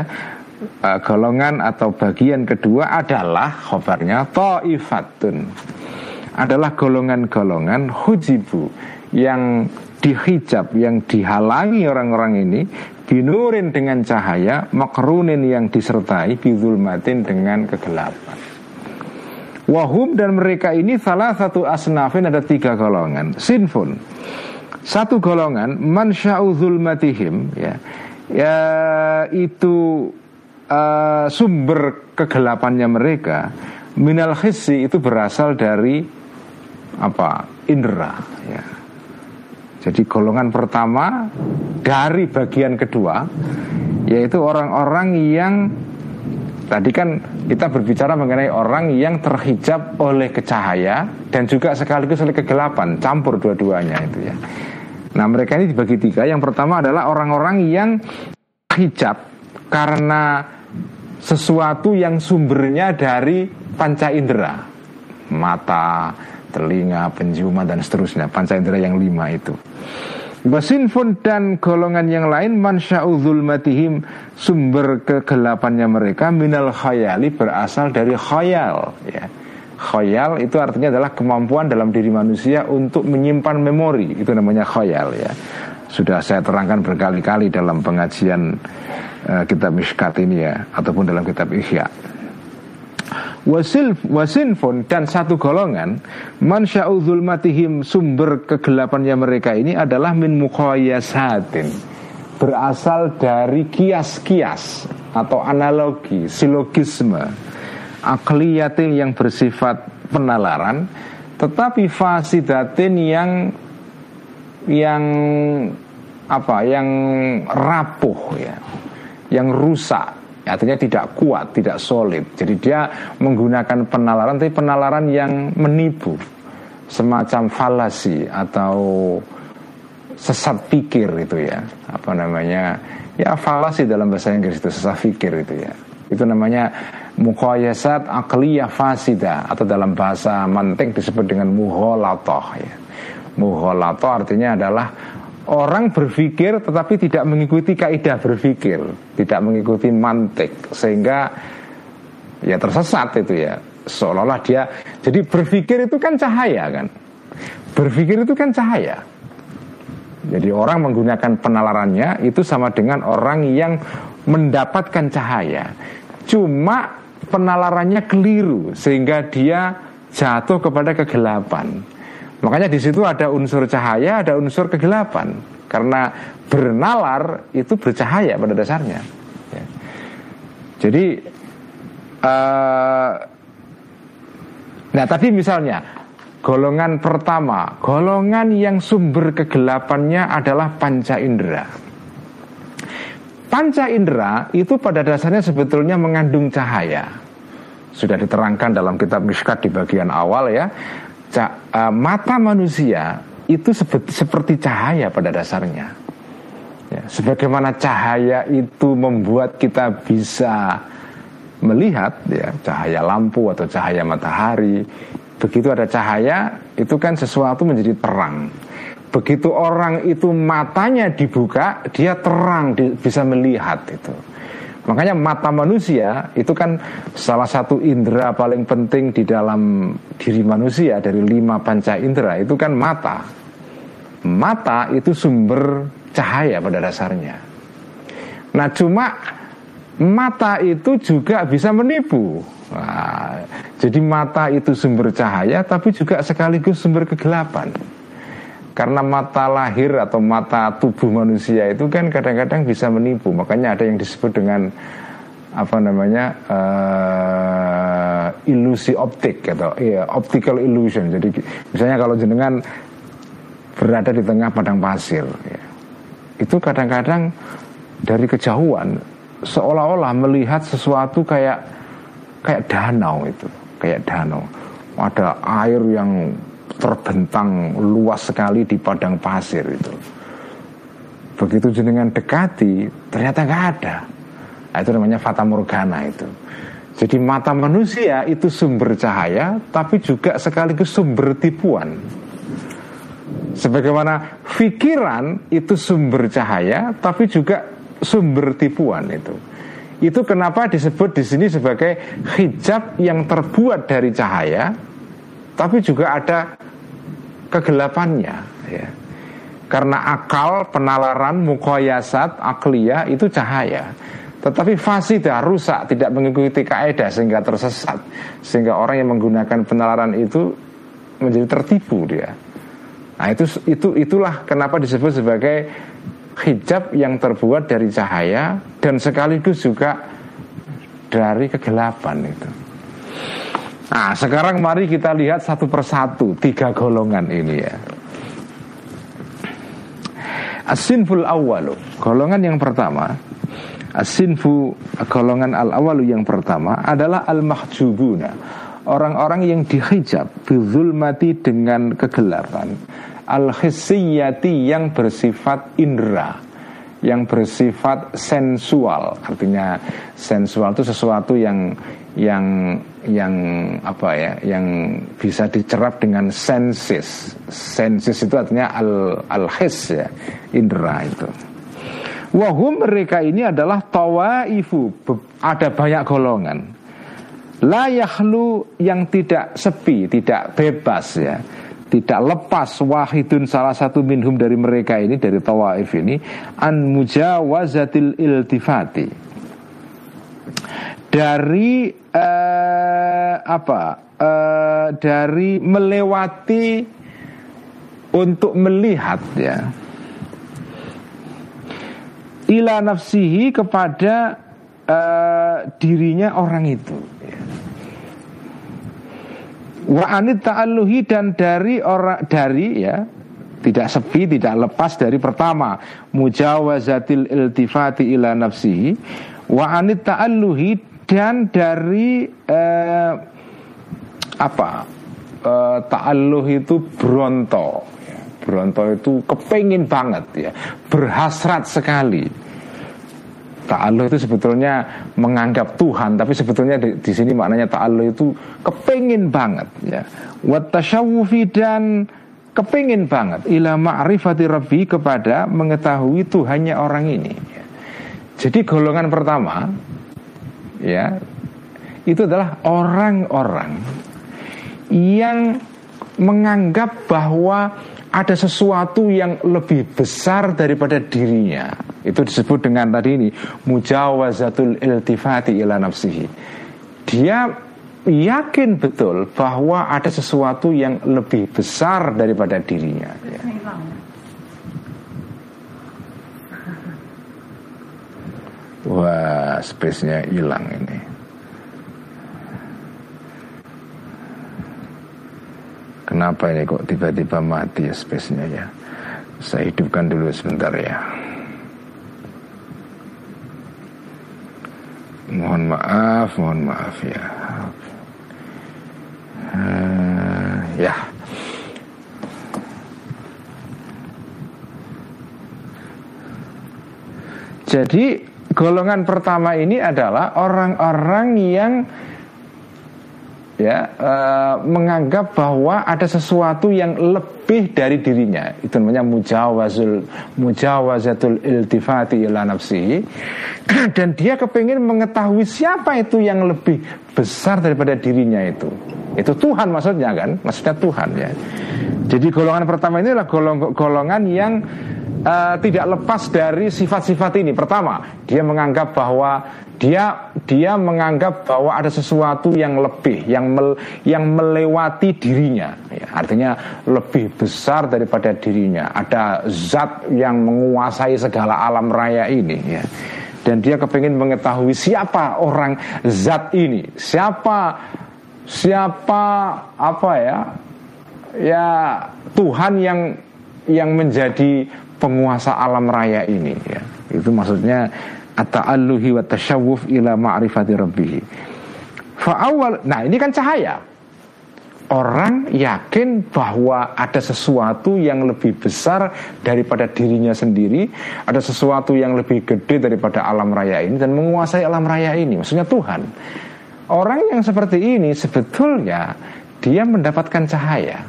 Golongan atau bagian kedua adalah Khobarnya Ta'ifatun Adalah golongan-golongan Hujibu Yang dihijab yang dihalangi orang-orang ini binurin dengan cahaya makrunin yang disertai bidulmatin dengan kegelapan. Wahum dan mereka ini salah satu asnafin ada tiga golongan. Sinfun. Satu golongan mansya'u zulmatihim ya. Ya itu uh, sumber kegelapannya mereka minal khisi itu berasal dari apa? Indera ya jadi golongan pertama dari bagian kedua yaitu orang-orang yang tadi kan kita berbicara mengenai orang yang terhijab oleh kecahaya dan juga sekaligus oleh kegelapan, campur dua-duanya itu ya. Nah, mereka ini dibagi tiga. Yang pertama adalah orang-orang yang hijab karena sesuatu yang sumbernya dari panca indera, mata, telinga, penciuman dan seterusnya. Panca indera yang lima itu. Wasinfun dan golongan yang lain mansya'udhul matihim sumber kegelapannya mereka minal khayali berasal dari khayal ya. Khayal itu artinya adalah kemampuan dalam diri manusia untuk menyimpan memori itu namanya khayal ya. Sudah saya terangkan berkali-kali dalam pengajian uh, kitab Mishkat ini ya ataupun dalam kitab Ihya wasil wasinfun dan satu golongan mansya'u matihim sumber kegelapannya mereka ini adalah min mukhayasatin berasal dari kias-kias atau analogi silogisme akliyatin yang bersifat penalaran tetapi fasidatin yang yang apa yang rapuh ya yang rusak artinya tidak kuat, tidak solid. Jadi dia menggunakan penalaran, tapi penalaran yang menipu, semacam falasi atau sesat pikir itu ya, apa namanya? Ya falasi dalam bahasa Inggris itu sesat pikir itu ya. Itu namanya mukhayasat akliyah fasida atau dalam bahasa mantek disebut dengan muholatoh ya. Muholatoh artinya adalah Orang berpikir tetapi tidak mengikuti kaidah berpikir, tidak mengikuti mantik sehingga ya tersesat itu ya. Seolah-olah dia jadi berpikir itu kan cahaya kan. Berpikir itu kan cahaya. Jadi orang menggunakan penalarannya itu sama dengan orang yang mendapatkan cahaya. Cuma penalarannya keliru sehingga dia jatuh kepada kegelapan. Makanya di situ ada unsur cahaya, ada unsur kegelapan. Karena bernalar itu bercahaya pada dasarnya. Ya. Jadi, uh, nah tadi misalnya golongan pertama, golongan yang sumber kegelapannya adalah panca indera. Panca indera itu pada dasarnya sebetulnya mengandung cahaya. Sudah diterangkan dalam kitab Mishkat di bagian awal ya. Uh, mata manusia itu seperti cahaya pada dasarnya. Ya, sebagaimana cahaya itu membuat kita bisa melihat ya cahaya lampu atau cahaya matahari. Begitu ada cahaya itu kan sesuatu menjadi terang. Begitu orang itu matanya dibuka, dia terang, bisa melihat itu. Makanya mata manusia itu kan salah satu indera paling penting di dalam diri manusia dari lima panca indera itu kan mata. Mata itu sumber cahaya pada dasarnya. Nah cuma mata itu juga bisa menipu. Nah, jadi mata itu sumber cahaya tapi juga sekaligus sumber kegelapan. Karena mata lahir atau mata tubuh manusia itu kan kadang-kadang bisa menipu. Makanya ada yang disebut dengan apa namanya uh, ilusi optik atau ya, optical illusion. Jadi misalnya kalau jenengan berada di tengah padang pasir, ya, itu kadang-kadang dari kejauhan seolah-olah melihat sesuatu kayak kayak danau itu, kayak danau. Ada air yang terbentang luas sekali di padang pasir itu. Begitu jenengan dekati, ternyata nggak ada. Nah, itu namanya fata morgana itu. Jadi mata manusia itu sumber cahaya, tapi juga sekaligus sumber tipuan. Sebagaimana pikiran itu sumber cahaya, tapi juga sumber tipuan itu. Itu kenapa disebut di sini sebagai hijab yang terbuat dari cahaya, tapi juga ada kegelapannya ya. Karena akal, penalaran, mukoyasat, akliya itu cahaya. Tetapi fasidah rusak, tidak mengikuti kaidah sehingga tersesat. Sehingga orang yang menggunakan penalaran itu menjadi tertipu dia. Nah itu, itu itulah kenapa disebut sebagai hijab yang terbuat dari cahaya Dan sekaligus juga dari kegelapan itu Nah sekarang mari kita lihat satu persatu Tiga golongan ini ya. Asinful awalu Golongan yang pertama. Asinfu golongan al awalu yang pertama adalah al mahjubuna Orang-orang yang dihijab mati dengan kegelapan. Al hisiyati yang bersifat indera Yang bersifat sensual. Artinya sensual itu sesuatu yang yang yang apa ya yang bisa dicerap dengan senses senses itu artinya al al his ya indera itu. Wahum mereka ini adalah tawaifu ada banyak golongan. La yahlu yang tidak sepi tidak bebas ya. Tidak lepas wahidun salah satu minhum dari mereka ini dari tawaif ini an mujawazatil iltifati. Dari uh, apa? Uh, dari melewati untuk melihat ya. Ila nafsihi kepada uh, dirinya orang itu. Wa anit ta'alluhi dan dari orang dari ya tidak sepi, tidak lepas dari pertama. Mujawazatil iltifati ila nafsihi. Wa anit ta'alluhi dan dari eh, apa eh, ta'alluh itu bronto ya. bronto itu kepingin banget ya berhasrat sekali ta'alluh itu sebetulnya menganggap Tuhan tapi sebetulnya di, di sini maknanya ta'alluh itu kepingin banget ya watashawufi dan kepingin banget ila ma'rifati rabbi kepada mengetahui Tuhannya orang ini ya. jadi golongan pertama ya itu adalah orang-orang yang menganggap bahwa ada sesuatu yang lebih besar daripada dirinya. Itu disebut dengan tadi ini mujawazatul iltifati ila nafsihi. dia yakin betul bahwa ada sesuatu yang lebih besar daripada dirinya. Ya. Wah, space-nya hilang ini. Kenapa ini kok tiba-tiba mati ya space-nya ya? Saya hidupkan dulu sebentar ya. Mohon maaf, mohon maaf ya. Uh, ya. Jadi golongan pertama ini adalah orang-orang yang ya uh, menganggap bahwa ada sesuatu yang lebih dari dirinya. Itu namanya mujawazul mujawazatul iltifati ila nafsi. Dan dia kepingin mengetahui siapa itu yang lebih besar daripada dirinya itu. Itu Tuhan maksudnya kan? Maksudnya Tuhan ya. Jadi golongan pertama ini adalah golong, golongan yang uh, tidak lepas dari sifat-sifat ini. Pertama, dia menganggap bahwa dia dia menganggap bahwa ada sesuatu yang lebih, yang mel, yang melewati dirinya. Ya, artinya lebih besar daripada dirinya. Ada zat yang menguasai segala alam raya ini. Ya. Dan dia kepingin mengetahui siapa orang zat ini, siapa siapa apa ya ya Tuhan yang yang menjadi penguasa alam raya ini ya. Itu maksudnya at-ta'alluhi wa tasyawuf ila ma'rifati rabbih. Fa'awal, nah ini kan cahaya. Orang yakin bahwa ada sesuatu yang lebih besar daripada dirinya sendiri, ada sesuatu yang lebih gede daripada alam raya ini dan menguasai alam raya ini, maksudnya Tuhan. Orang yang seperti ini sebetulnya dia mendapatkan cahaya.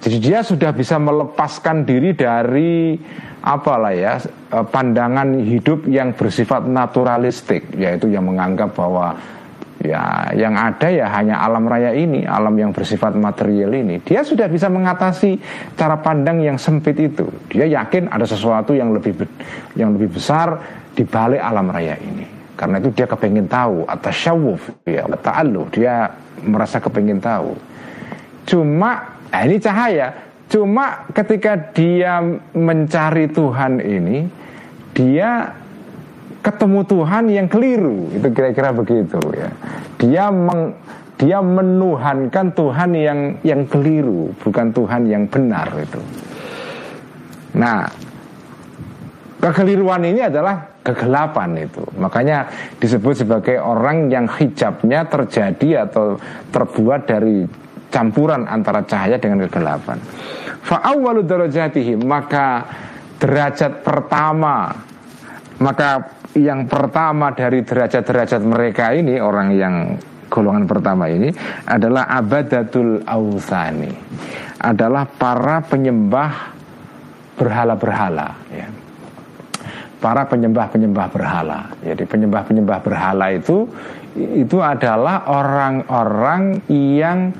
Jadi dia sudah bisa melepaskan diri dari apalah ya eh, pandangan hidup yang bersifat naturalistik, yaitu yang menganggap bahwa ya yang ada ya hanya alam raya ini, alam yang bersifat material ini. Dia sudah bisa mengatasi cara pandang yang sempit itu. Dia yakin ada sesuatu yang lebih yang lebih besar di balik alam raya ini. Karena itu dia kepingin tahu atas syawuf ya ta'alluh dia merasa kepingin tahu. Cuma Nah ini cahaya. Cuma ketika dia mencari Tuhan ini, dia ketemu Tuhan yang keliru. Itu kira-kira begitu ya. Dia meng, dia menuhankan Tuhan yang yang keliru, bukan Tuhan yang benar itu. Nah, kekeliruan ini adalah kegelapan itu. Makanya disebut sebagai orang yang hijabnya terjadi atau terbuat dari campuran antara cahaya dengan kegelapan. Fa'awwalu darajatihi maka derajat pertama maka yang pertama dari derajat-derajat mereka ini orang yang golongan pertama ini adalah abadatul ausani adalah para penyembah berhala-berhala ya. para penyembah-penyembah berhala jadi penyembah-penyembah berhala itu itu adalah orang-orang yang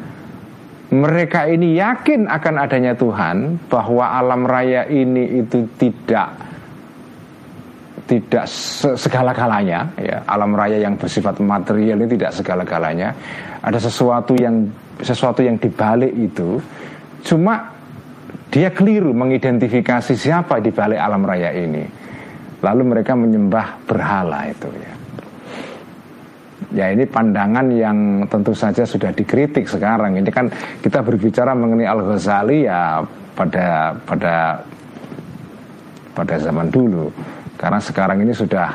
mereka ini yakin akan adanya Tuhan bahwa alam raya ini itu tidak tidak segala-galanya ya. Alam raya yang bersifat material ini tidak segala-galanya. Ada sesuatu yang sesuatu yang dibalik itu. Cuma dia keliru mengidentifikasi siapa di balik alam raya ini. Lalu mereka menyembah berhala itu ya Ya ini pandangan yang tentu saja sudah dikritik sekarang. Ini kan kita berbicara mengenai Al Ghazali ya pada pada pada zaman dulu. Karena sekarang ini sudah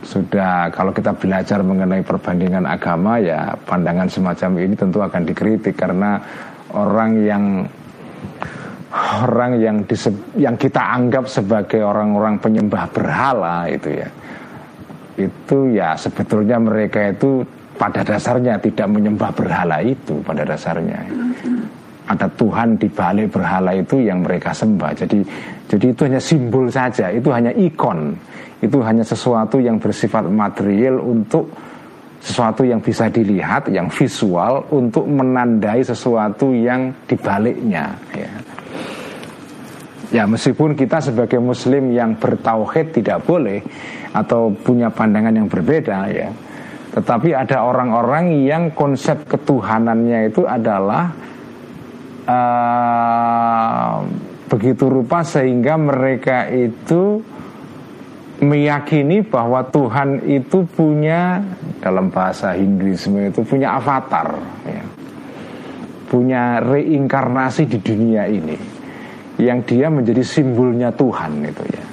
sudah kalau kita belajar mengenai perbandingan agama ya pandangan semacam ini tentu akan dikritik karena orang yang orang yang diseb, yang kita anggap sebagai orang-orang penyembah berhala itu ya itu ya sebetulnya mereka itu pada dasarnya tidak menyembah berhala itu pada dasarnya. Ada Tuhan di balik berhala itu yang mereka sembah. Jadi jadi itu hanya simbol saja itu hanya ikon. Itu hanya sesuatu yang bersifat material untuk sesuatu yang bisa dilihat yang visual untuk menandai sesuatu yang dibaliknya ya. Ya meskipun kita sebagai muslim yang bertauhid tidak boleh atau punya pandangan yang berbeda ya Tetapi ada orang-orang yang konsep ketuhanannya itu adalah uh, begitu rupa sehingga mereka itu meyakini bahwa Tuhan itu punya dalam bahasa Hinduisme itu punya avatar, ya. punya reinkarnasi di dunia ini, yang dia menjadi simbolnya Tuhan itu ya.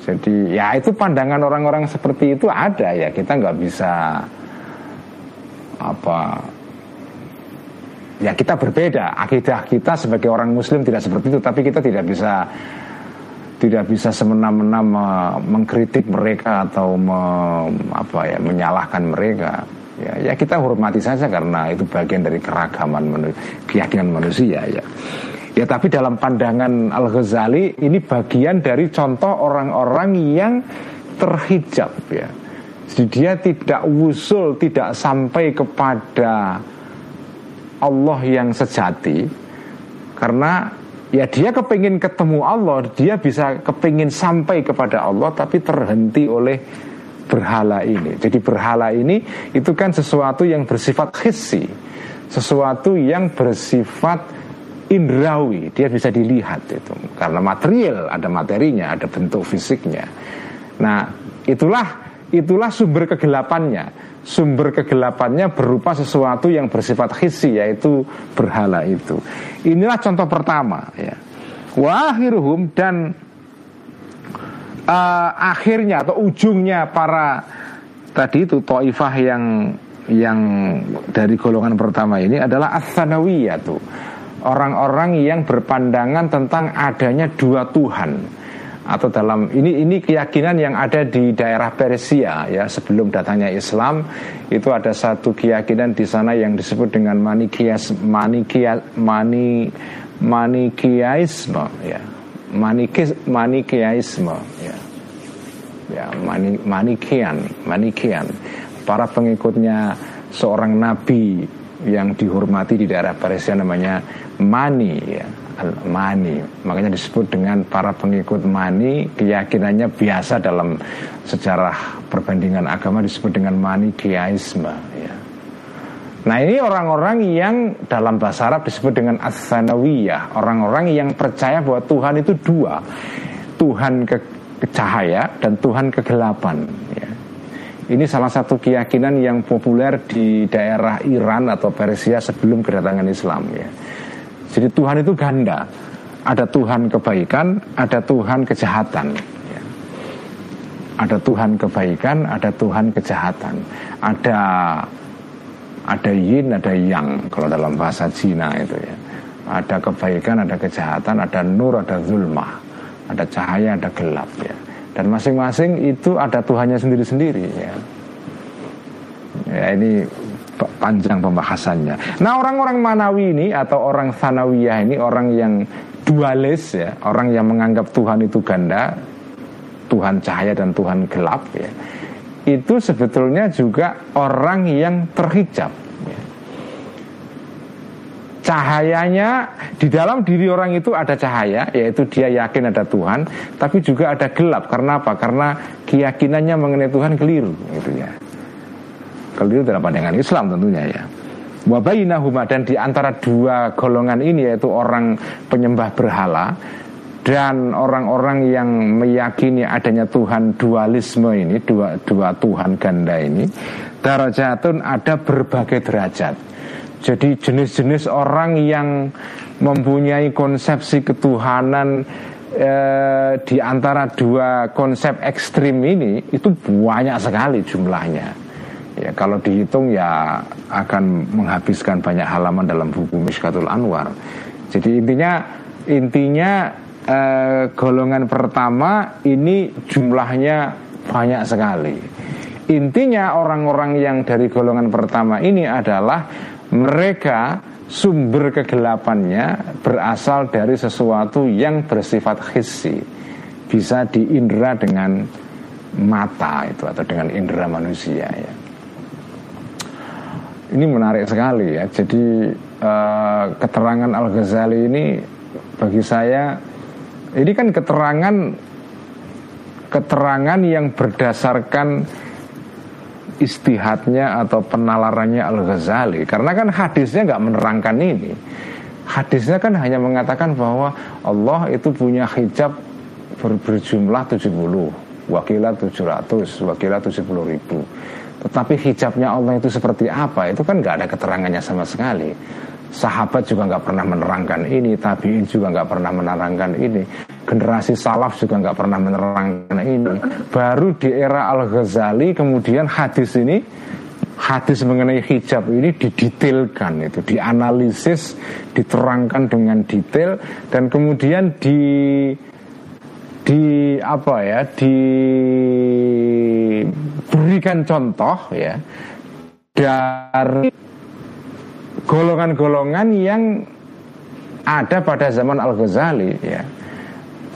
Jadi ya itu pandangan orang-orang seperti itu ada ya. Kita nggak bisa apa ya kita berbeda. Akidah kita sebagai orang Muslim tidak seperti itu tapi kita tidak bisa tidak bisa semena-mena mengkritik mereka atau me, apa ya menyalahkan mereka. Ya, ya kita hormati saja karena itu bagian dari keragaman keyakinan manusia ya ya tapi dalam pandangan Al Ghazali ini bagian dari contoh orang-orang yang terhijab ya. Jadi dia tidak wusul tidak sampai kepada Allah yang sejati karena ya dia kepingin ketemu Allah dia bisa kepingin sampai kepada Allah tapi terhenti oleh berhala ini. Jadi berhala ini itu kan sesuatu yang bersifat khisi sesuatu yang bersifat indrawi dia bisa dilihat itu karena material ada materinya ada bentuk fisiknya nah itulah itulah sumber kegelapannya sumber kegelapannya berupa sesuatu yang bersifat khisi yaitu berhala itu. Inilah contoh pertama ya. Wahiruhum dan uh, akhirnya atau ujungnya para tadi itu toifah yang yang dari golongan pertama ini adalah as-sanawiyah tuh. Orang-orang yang berpandangan tentang adanya dua Tuhan. Atau dalam ini ini keyakinan yang ada di daerah Persia ya sebelum datangnya Islam itu ada satu keyakinan di sana yang disebut dengan manikias manikia mani manikiaisme ya. Manikis manikiaisme ya. Ya mani, manikian manikian. Para pengikutnya seorang nabi yang dihormati di daerah Persia namanya Mani ya. Mani. Makanya disebut dengan para pengikut mani keyakinannya biasa dalam sejarah perbandingan agama disebut dengan mani kiaisme ya. Nah ini orang-orang yang dalam bahasa Arab disebut dengan as-sanawiyah. Orang-orang yang percaya bahwa Tuhan itu dua. Tuhan ke, ke cahaya dan Tuhan kegelapan ya. Ini salah satu keyakinan yang populer di daerah Iran atau Persia sebelum kedatangan Islam ya jadi Tuhan itu ganda. Ada Tuhan kebaikan, ada Tuhan kejahatan. Ada Tuhan kebaikan, ada Tuhan kejahatan. Ada ada yin, ada yang kalau dalam bahasa Cina itu ya. Ada kebaikan, ada kejahatan, ada nur, ada zulmah. Ada cahaya, ada gelap ya. Dan masing-masing itu ada Tuhannya sendiri-sendiri ya. Ya ini panjang pembahasannya. Nah orang-orang Manawi ini atau orang Sanawiyah ini orang yang dualis ya, orang yang menganggap Tuhan itu ganda, Tuhan cahaya dan Tuhan gelap ya. Itu sebetulnya juga orang yang terhijab. Ya. Cahayanya di dalam diri orang itu ada cahaya, yaitu dia yakin ada Tuhan, tapi juga ada gelap. Karena apa? Karena keyakinannya mengenai Tuhan keliru, gitu ya. Keliru dalam pandangan Islam tentunya ya. Wabainahuma dan di antara dua golongan ini yaitu orang penyembah berhala dan orang-orang yang meyakini adanya Tuhan dualisme ini dua dua Tuhan ganda ini darajatun ada berbagai derajat. Jadi jenis-jenis orang yang mempunyai konsepsi ketuhanan eh, di antara dua konsep ekstrim ini itu banyak sekali jumlahnya. Ya, kalau dihitung ya akan menghabiskan banyak halaman dalam buku Miskatul Anwar. Jadi intinya intinya eh, golongan pertama ini jumlahnya banyak sekali. Intinya orang-orang yang dari golongan pertama ini adalah mereka sumber kegelapannya berasal dari sesuatu yang bersifat khisi bisa diindra dengan mata itu atau dengan indera manusia ya ini menarik sekali ya. Jadi uh, keterangan Al Ghazali ini bagi saya ini kan keterangan keterangan yang berdasarkan istihadnya atau penalarannya Al Ghazali. Karena kan hadisnya nggak menerangkan ini. Hadisnya kan hanya mengatakan bahwa Allah itu punya hijab ber berjumlah 70 wakilah 700 wakilah 70 ribu tetapi hijabnya Allah itu seperti apa? Itu kan nggak ada keterangannya sama sekali. Sahabat juga nggak pernah menerangkan ini tabiin juga nggak pernah menerangkan ini generasi salaf juga nggak pernah menerangkan ini. Baru di era Al Ghazali kemudian hadis ini hadis mengenai hijab ini didetailkan itu dianalisis diterangkan dengan detail dan kemudian di di apa ya diberikan contoh ya dari golongan-golongan yang ada pada zaman Al Ghazali ya.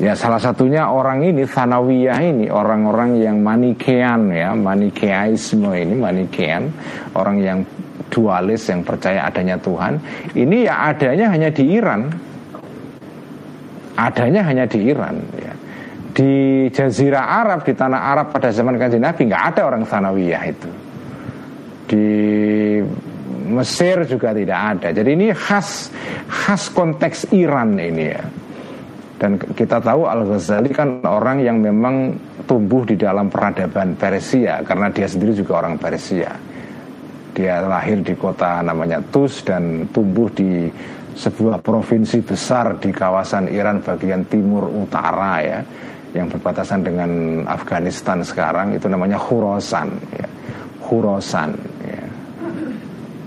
Ya salah satunya orang ini Thanawiyah ini orang-orang yang manikean ya manikeaisme ini manikean orang yang dualis yang percaya adanya Tuhan. Ini ya adanya hanya di Iran. Adanya hanya di Iran ya di Jazirah Arab di tanah Arab pada zaman kanjeng Nabi nggak ada orang Thanawiyah itu. Di Mesir juga tidak ada. Jadi ini khas khas konteks Iran ini ya. Dan kita tahu Al-Ghazali kan orang yang memang tumbuh di dalam peradaban Persia karena dia sendiri juga orang Persia. Dia lahir di kota namanya Tus dan tumbuh di sebuah provinsi besar di kawasan Iran bagian timur utara ya yang berbatasan dengan Afghanistan sekarang itu namanya Khurasan ya. Khurasan ya.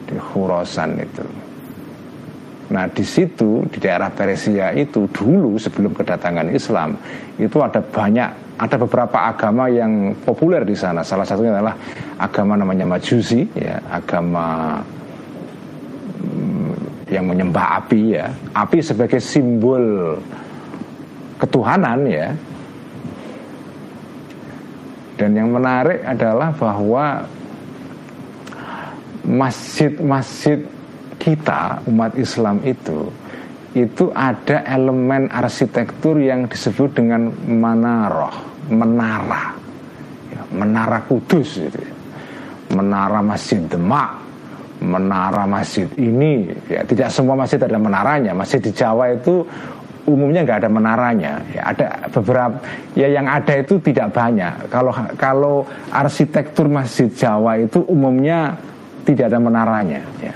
Di Khurasan itu. Nah di situ di daerah Persia itu dulu sebelum kedatangan Islam itu ada banyak ada beberapa agama yang populer di sana. Salah satunya adalah agama namanya Majusi, ya agama mm, yang menyembah api ya. Api sebagai simbol ketuhanan ya. Dan yang menarik adalah bahwa masjid-masjid kita umat Islam itu itu ada elemen arsitektur yang disebut dengan manaroh, menara, ya, menara kudus itu, ya. menara masjid Demak, menara masjid ini, ya tidak semua masjid ada menaranya, masjid di Jawa itu umumnya nggak ada menaranya, ya ada beberapa, ya yang ada itu tidak banyak. Kalau kalau arsitektur masjid Jawa itu umumnya tidak ada menaranya, ya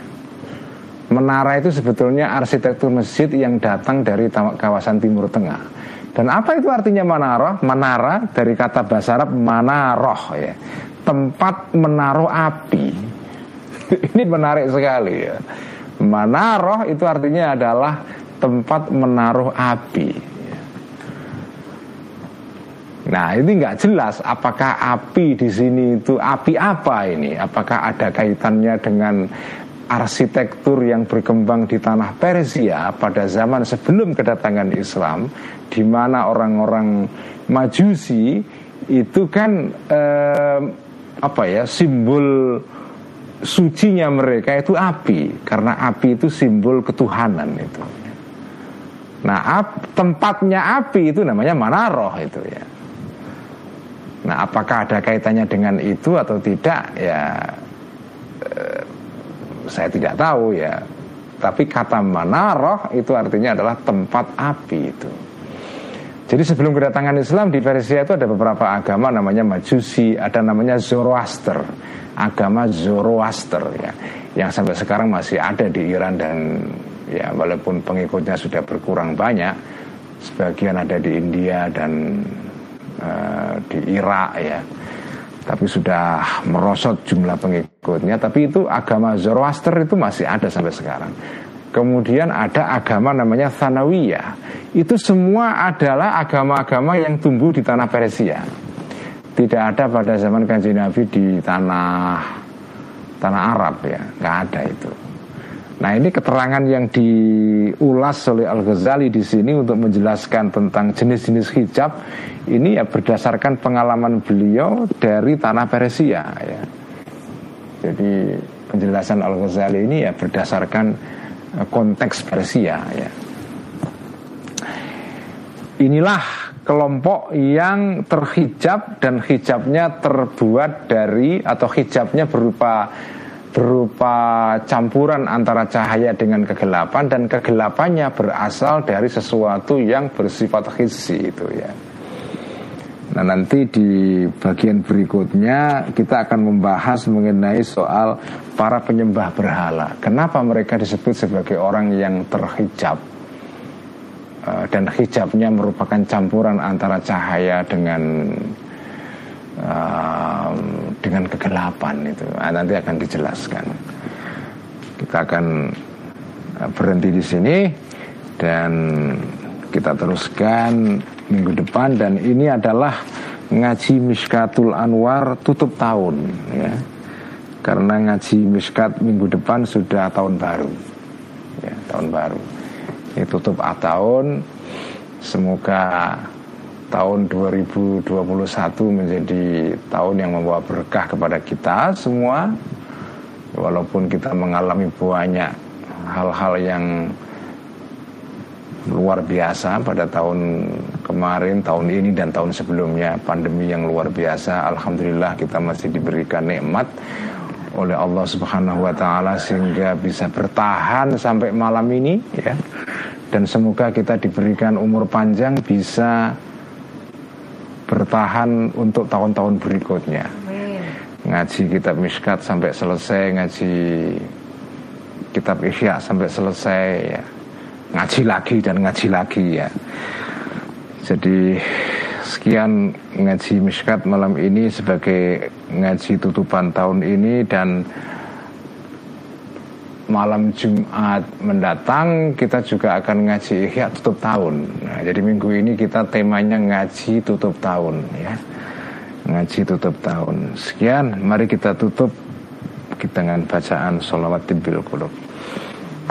Menara itu sebetulnya arsitektur masjid yang datang dari kawasan Timur Tengah. Dan apa itu artinya menara? Menara dari kata bahasa Arab manaroh ya. Tempat menaruh api. Ini menarik sekali ya. Manaroh itu artinya adalah tempat menaruh api. Nah ini nggak jelas apakah api di sini itu api apa ini? Apakah ada kaitannya dengan arsitektur yang berkembang di tanah Persia pada zaman sebelum kedatangan Islam di mana orang-orang Majusi itu kan eh, apa ya simbol sucinya mereka itu api karena api itu simbol ketuhanan itu. Nah, ap, tempatnya api itu namanya manaroh itu ya. Nah, apakah ada kaitannya dengan itu atau tidak? Ya, eh, saya tidak tahu ya. Tapi kata manaroh itu artinya adalah tempat api itu. Jadi sebelum kedatangan Islam di Persia itu ada beberapa agama namanya Majusi, ada namanya Zoroaster, agama Zoroaster ya, yang sampai sekarang masih ada di Iran dan ya walaupun pengikutnya sudah berkurang banyak, sebagian ada di India dan uh, di Irak ya. Tapi sudah merosot jumlah pengikutnya tapi itu agama Zoroaster itu masih ada sampai sekarang. Kemudian ada agama namanya Thanawiyah itu semua adalah agama-agama yang tumbuh di tanah Persia. Tidak ada pada zaman kanji Nabi di tanah tanah Arab ya. Nggak ada itu Nah ini keterangan yang diulas oleh Al Ghazali di sini untuk menjelaskan tentang jenis-jenis hijab ini ya berdasarkan pengalaman beliau dari tanah Persia ya. Jadi penjelasan Al Ghazali ini ya berdasarkan eh, konteks Persia ya. Inilah kelompok yang terhijab dan hijabnya terbuat dari atau hijabnya berupa berupa campuran antara cahaya dengan kegelapan dan kegelapannya berasal dari sesuatu yang bersifat hissi itu ya. Nah nanti di bagian berikutnya kita akan membahas mengenai soal para penyembah berhala. Kenapa mereka disebut sebagai orang yang terhijab uh, dan hijabnya merupakan campuran antara cahaya dengan uh, dengan kegelapan itu. Nah, nanti akan dijelaskan. Kita akan uh, berhenti di sini dan kita teruskan minggu depan dan ini adalah ngaji Miskatul Anwar tutup tahun ya. Karena ngaji Miskat minggu depan sudah tahun baru. Ya, tahun baru. Ini tutup tahun. Semoga tahun 2021 menjadi tahun yang membawa berkah kepada kita semua. Walaupun kita mengalami banyak hal-hal yang luar biasa pada tahun kemarin, tahun ini dan tahun sebelumnya pandemi yang luar biasa. Alhamdulillah kita masih diberikan nikmat oleh Allah Subhanahu wa taala sehingga bisa bertahan sampai malam ini ya. Dan semoga kita diberikan umur panjang bisa bertahan untuk tahun-tahun berikutnya. Ngaji kitab Miskat sampai selesai, ngaji kitab Ihya sampai selesai ya ngaji lagi dan ngaji lagi ya. Jadi sekian ngaji miskat malam ini sebagai ngaji tutupan tahun ini dan malam Jumat mendatang kita juga akan ngaji ihya tutup tahun. Nah, jadi minggu ini kita temanya ngaji tutup tahun ya. Ngaji tutup tahun. Sekian, mari kita tutup kita dengan bacaan sholawat bil qulub.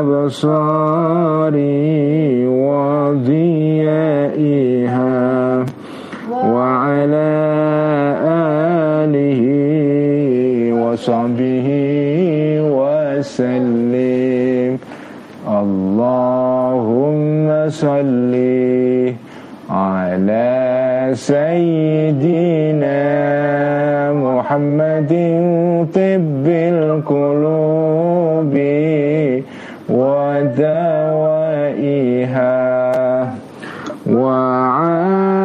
الأبصار وضيائها وعلى آله وصحبه وسلم. اللهم صل على سيدنا محمد طب القلوب. ودوائها وعافية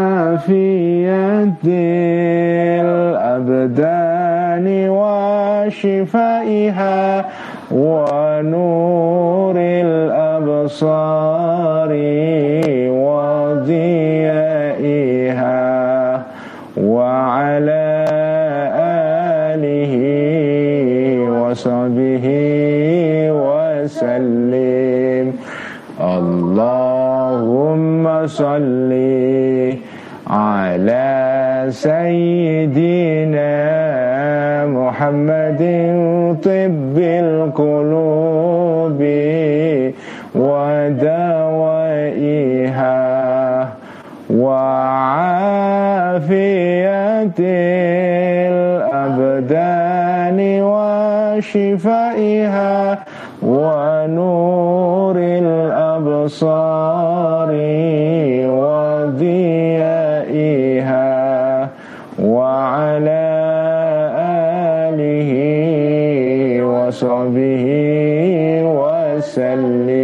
الأبدان وشفائها ونور الأبصار وضيائها وعلى آله وصحبه وسلم. صل على سيدنا محمد طب القلوب ودوائها وعافية الأبدان وشفائها ونور الأبصار وصحبه وسلم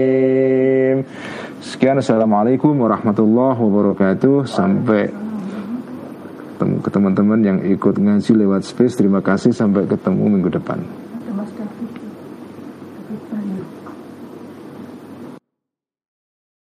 Sekian Assalamualaikum warahmatullahi wabarakatuh Sampai ke teman-teman yang ikut ngaji lewat space Terima kasih sampai ketemu minggu depan